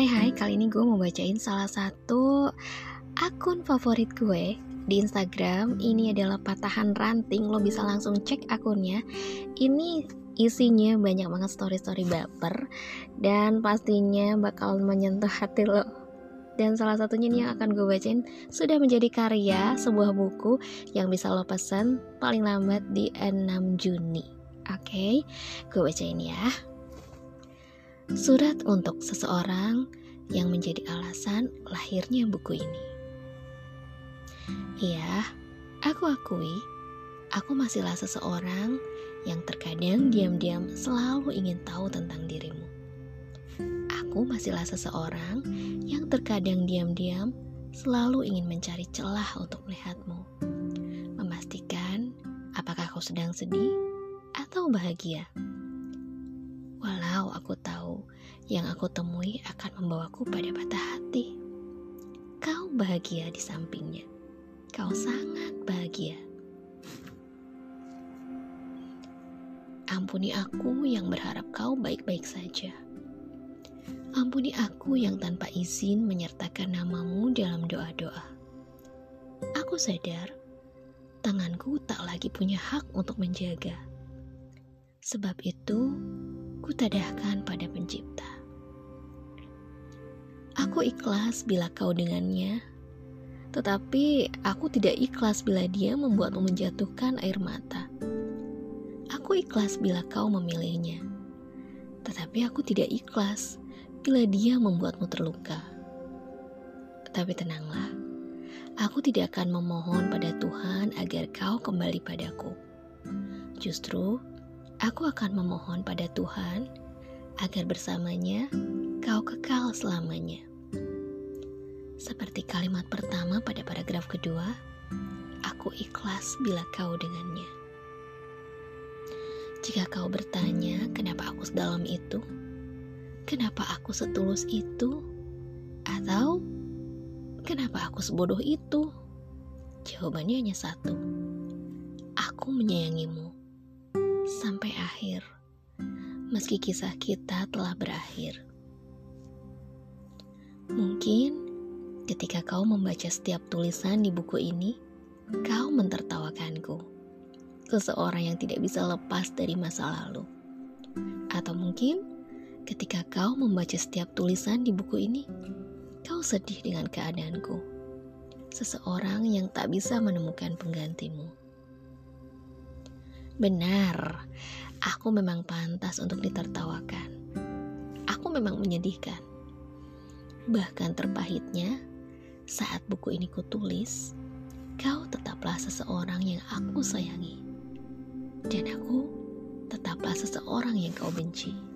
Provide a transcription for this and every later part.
Hai hai, kali ini gue mau bacain salah satu akun favorit gue di Instagram. Ini adalah patahan ranting, lo bisa langsung cek akunnya. Ini isinya banyak banget story-story baper dan pastinya bakal menyentuh hati lo. Dan salah satunya ini yang akan gue bacain sudah menjadi karya sebuah buku yang bisa lo pesan paling lambat di 6 Juni. Oke, okay? gue bacain ya. Surat untuk seseorang yang menjadi alasan lahirnya buku ini. Iya, aku akui, aku masihlah seseorang yang terkadang diam-diam selalu ingin tahu tentang dirimu. Aku masihlah seseorang yang terkadang diam-diam selalu ingin mencari celah untuk melihatmu. Memastikan apakah kau sedang sedih atau bahagia. Aku tahu yang aku temui akan membawaku pada patah hati. Kau bahagia di sampingnya. Kau sangat bahagia. Ampuni aku yang berharap kau baik-baik saja. Ampuni aku yang tanpa izin menyertakan namamu dalam doa-doa. Aku sadar tanganku tak lagi punya hak untuk menjaga. Sebab itu, kutadahkan pada pencipta. Aku ikhlas bila kau dengannya, tetapi aku tidak ikhlas bila dia membuatmu menjatuhkan air mata. Aku ikhlas bila kau memilihnya, tetapi aku tidak ikhlas bila dia membuatmu terluka. Tetapi tenanglah, aku tidak akan memohon pada Tuhan agar kau kembali padaku. Justru, Aku akan memohon pada Tuhan agar bersamanya kau kekal selamanya. Seperti kalimat pertama pada paragraf kedua, aku ikhlas bila kau dengannya. Jika kau bertanya kenapa aku sedalam itu, kenapa aku setulus itu, atau kenapa aku sebodoh itu, jawabannya hanya satu. Aku menyayangimu sampai akhir, meski kisah kita telah berakhir. Mungkin ketika kau membaca setiap tulisan di buku ini, kau mentertawakanku, seseorang yang tidak bisa lepas dari masa lalu. Atau mungkin ketika kau membaca setiap tulisan di buku ini, kau sedih dengan keadaanku, seseorang yang tak bisa menemukan penggantimu. Benar, aku memang pantas untuk ditertawakan. Aku memang menyedihkan. Bahkan terpahitnya, saat buku ini kutulis, kau tetaplah seseorang yang aku sayangi. Dan aku tetaplah seseorang yang kau benci.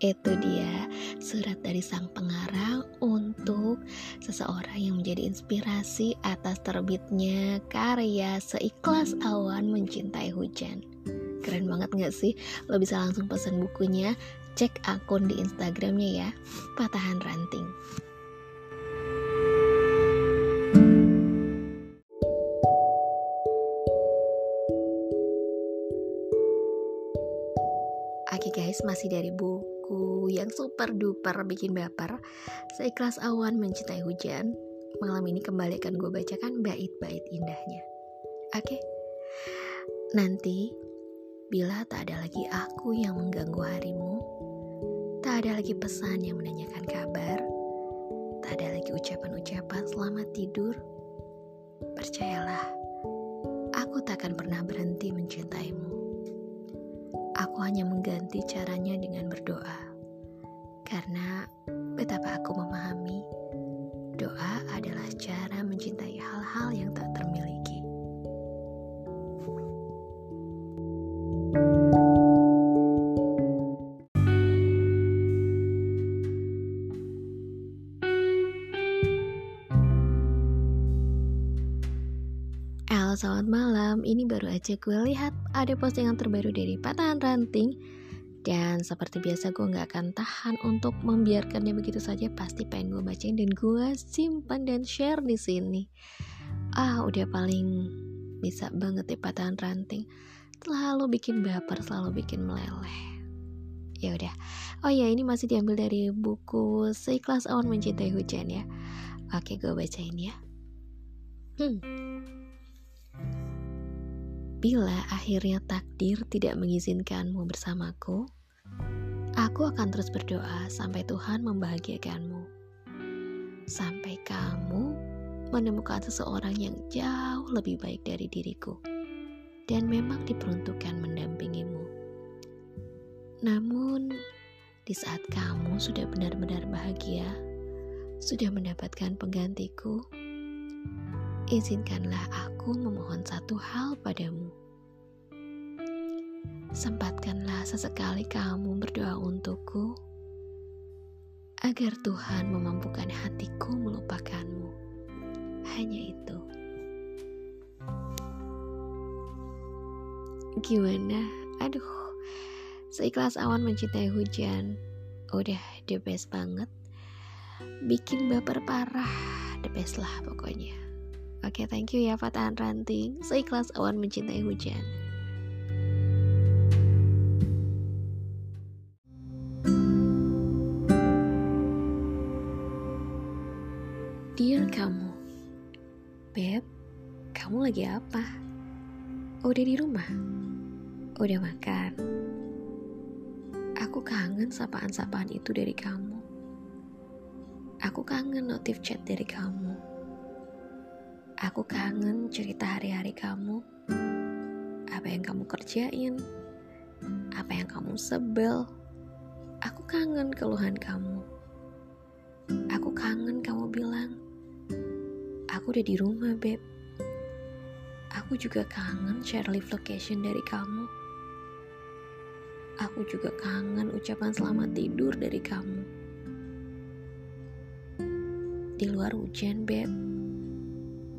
Itu dia surat dari sang pengarang untuk seseorang yang menjadi inspirasi atas terbitnya karya Seikhlas Awan Mencintai Hujan. Keren banget gak sih? Lo bisa langsung pesan bukunya, cek akun di Instagramnya ya, Patahan Ranting. Okay guys, masih dari buku buku yang super duper bikin baper Seikhlas awan mencintai hujan Malam ini kembali akan gue bacakan bait-bait indahnya. Oke? Nanti Bila tak ada lagi aku yang mengganggu harimu Tak ada lagi pesan yang menanyakan kabar Tak ada lagi ucapan-ucapan selamat tidur Percayalah Aku takkan pernah berhenti mencintaimu. Aku hanya mengganti caranya dengan berdoa. Karena betapa aku memahami, doa adalah cara mencintai hal-hal yang tak termiliki. Halo selamat malam, ini baru aja gue lihat ada postingan terbaru dari Patahan Ranting Dan seperti biasa gue gak akan tahan untuk membiarkannya begitu saja Pasti pengen gue bacain dan gue simpan dan share di sini Ah udah paling bisa banget ya patahan ranting. Selalu bikin baper, selalu bikin meleleh. Ya udah. Oh ya, ini masih diambil dari buku Seikhlas Awan Mencintai Hujan ya. Oke, gue bacain ya. Hmm. Bila akhirnya takdir tidak mengizinkanmu bersamaku, aku akan terus berdoa sampai Tuhan membahagiakanmu. Sampai kamu menemukan seseorang yang jauh lebih baik dari diriku dan memang diperuntukkan mendampingimu. Namun, di saat kamu sudah benar-benar bahagia, sudah mendapatkan penggantiku, izinkanlah aku memohon satu hal padamu. Sempatkanlah sesekali kamu berdoa untukku, agar Tuhan memampukan hatiku melupakanmu. Hanya itu. Gimana? Aduh, seikhlas awan mencintai hujan. Udah the best banget. Bikin baper parah, the best lah pokoknya. Oke, thank you ya Fatahan Ranting. Seikhlas awan mencintai hujan. Dear kamu, Beb, kamu lagi apa? Udah di rumah? Udah makan? Aku kangen sapaan-sapaan itu dari kamu. Aku kangen notif chat dari kamu Aku kangen cerita hari-hari kamu. Apa yang kamu kerjain? Apa yang kamu sebel? Aku kangen keluhan kamu. Aku kangen kamu bilang, aku udah di rumah, Beb. Aku juga kangen share live location dari kamu. Aku juga kangen ucapan selamat tidur dari kamu. Di luar hujan, Beb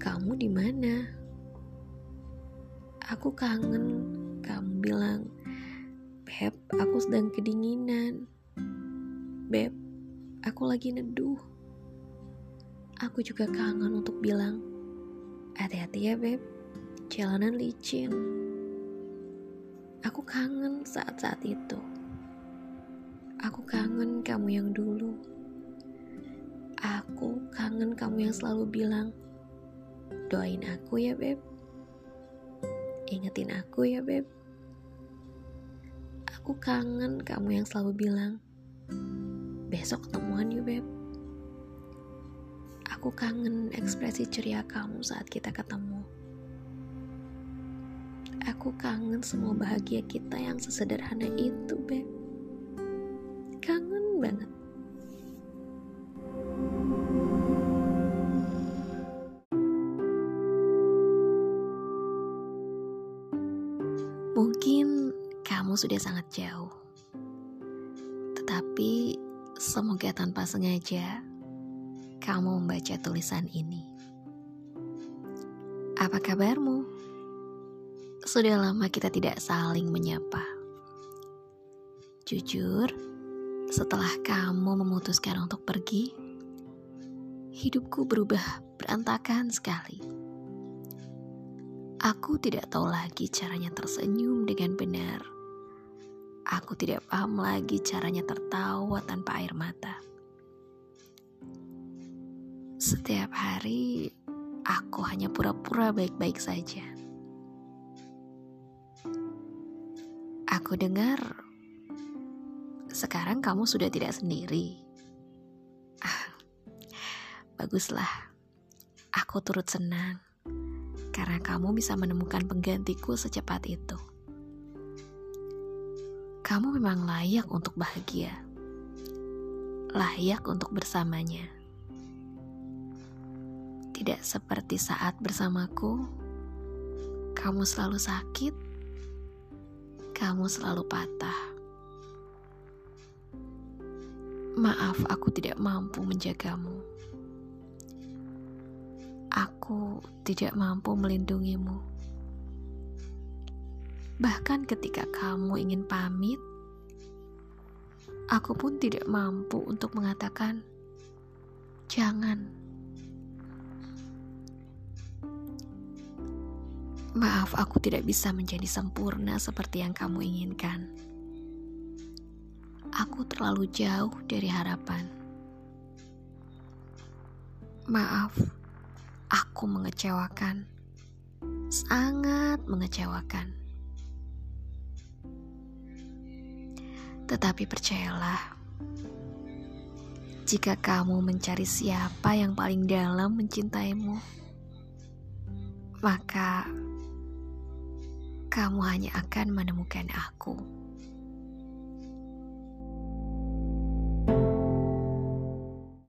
kamu di mana? Aku kangen. Kamu bilang, Beb, aku sedang kedinginan. Beb, aku lagi neduh. Aku juga kangen untuk bilang, hati-hati ya Beb, jalanan licin. Aku kangen saat-saat itu. Aku kangen kamu yang dulu. Aku kangen kamu yang selalu bilang, Doain aku ya, Beb. Ingetin aku ya, Beb. Aku kangen kamu yang selalu bilang, besok ketemuan yuk, Beb. Aku kangen ekspresi ceria kamu saat kita ketemu. Aku kangen semua bahagia kita yang sesederhana itu, Beb. Kangen banget. Kamu sudah sangat jauh, tetapi semoga tanpa sengaja kamu membaca tulisan ini. Apa kabarmu? Sudah lama kita tidak saling menyapa. Jujur, setelah kamu memutuskan untuk pergi, hidupku berubah berantakan sekali. Aku tidak tahu lagi caranya tersenyum dengan benar. Aku tidak paham lagi caranya tertawa tanpa air mata. Setiap hari, aku hanya pura-pura baik-baik saja. Aku dengar sekarang kamu sudah tidak sendiri. Ah, baguslah, aku turut senang karena kamu bisa menemukan penggantiku secepat itu. Kamu memang layak untuk bahagia, layak untuk bersamanya. Tidak seperti saat bersamaku, kamu selalu sakit, kamu selalu patah. Maaf, aku tidak mampu menjagamu aku tidak mampu melindungimu. Bahkan ketika kamu ingin pamit, aku pun tidak mampu untuk mengatakan, "Jangan." Maaf, aku tidak bisa menjadi sempurna seperti yang kamu inginkan. Aku terlalu jauh dari harapan. Maaf, aku mengecewakan, sangat mengecewakan. Tetapi percayalah, jika kamu mencari siapa yang paling dalam mencintaimu, maka kamu hanya akan menemukan aku.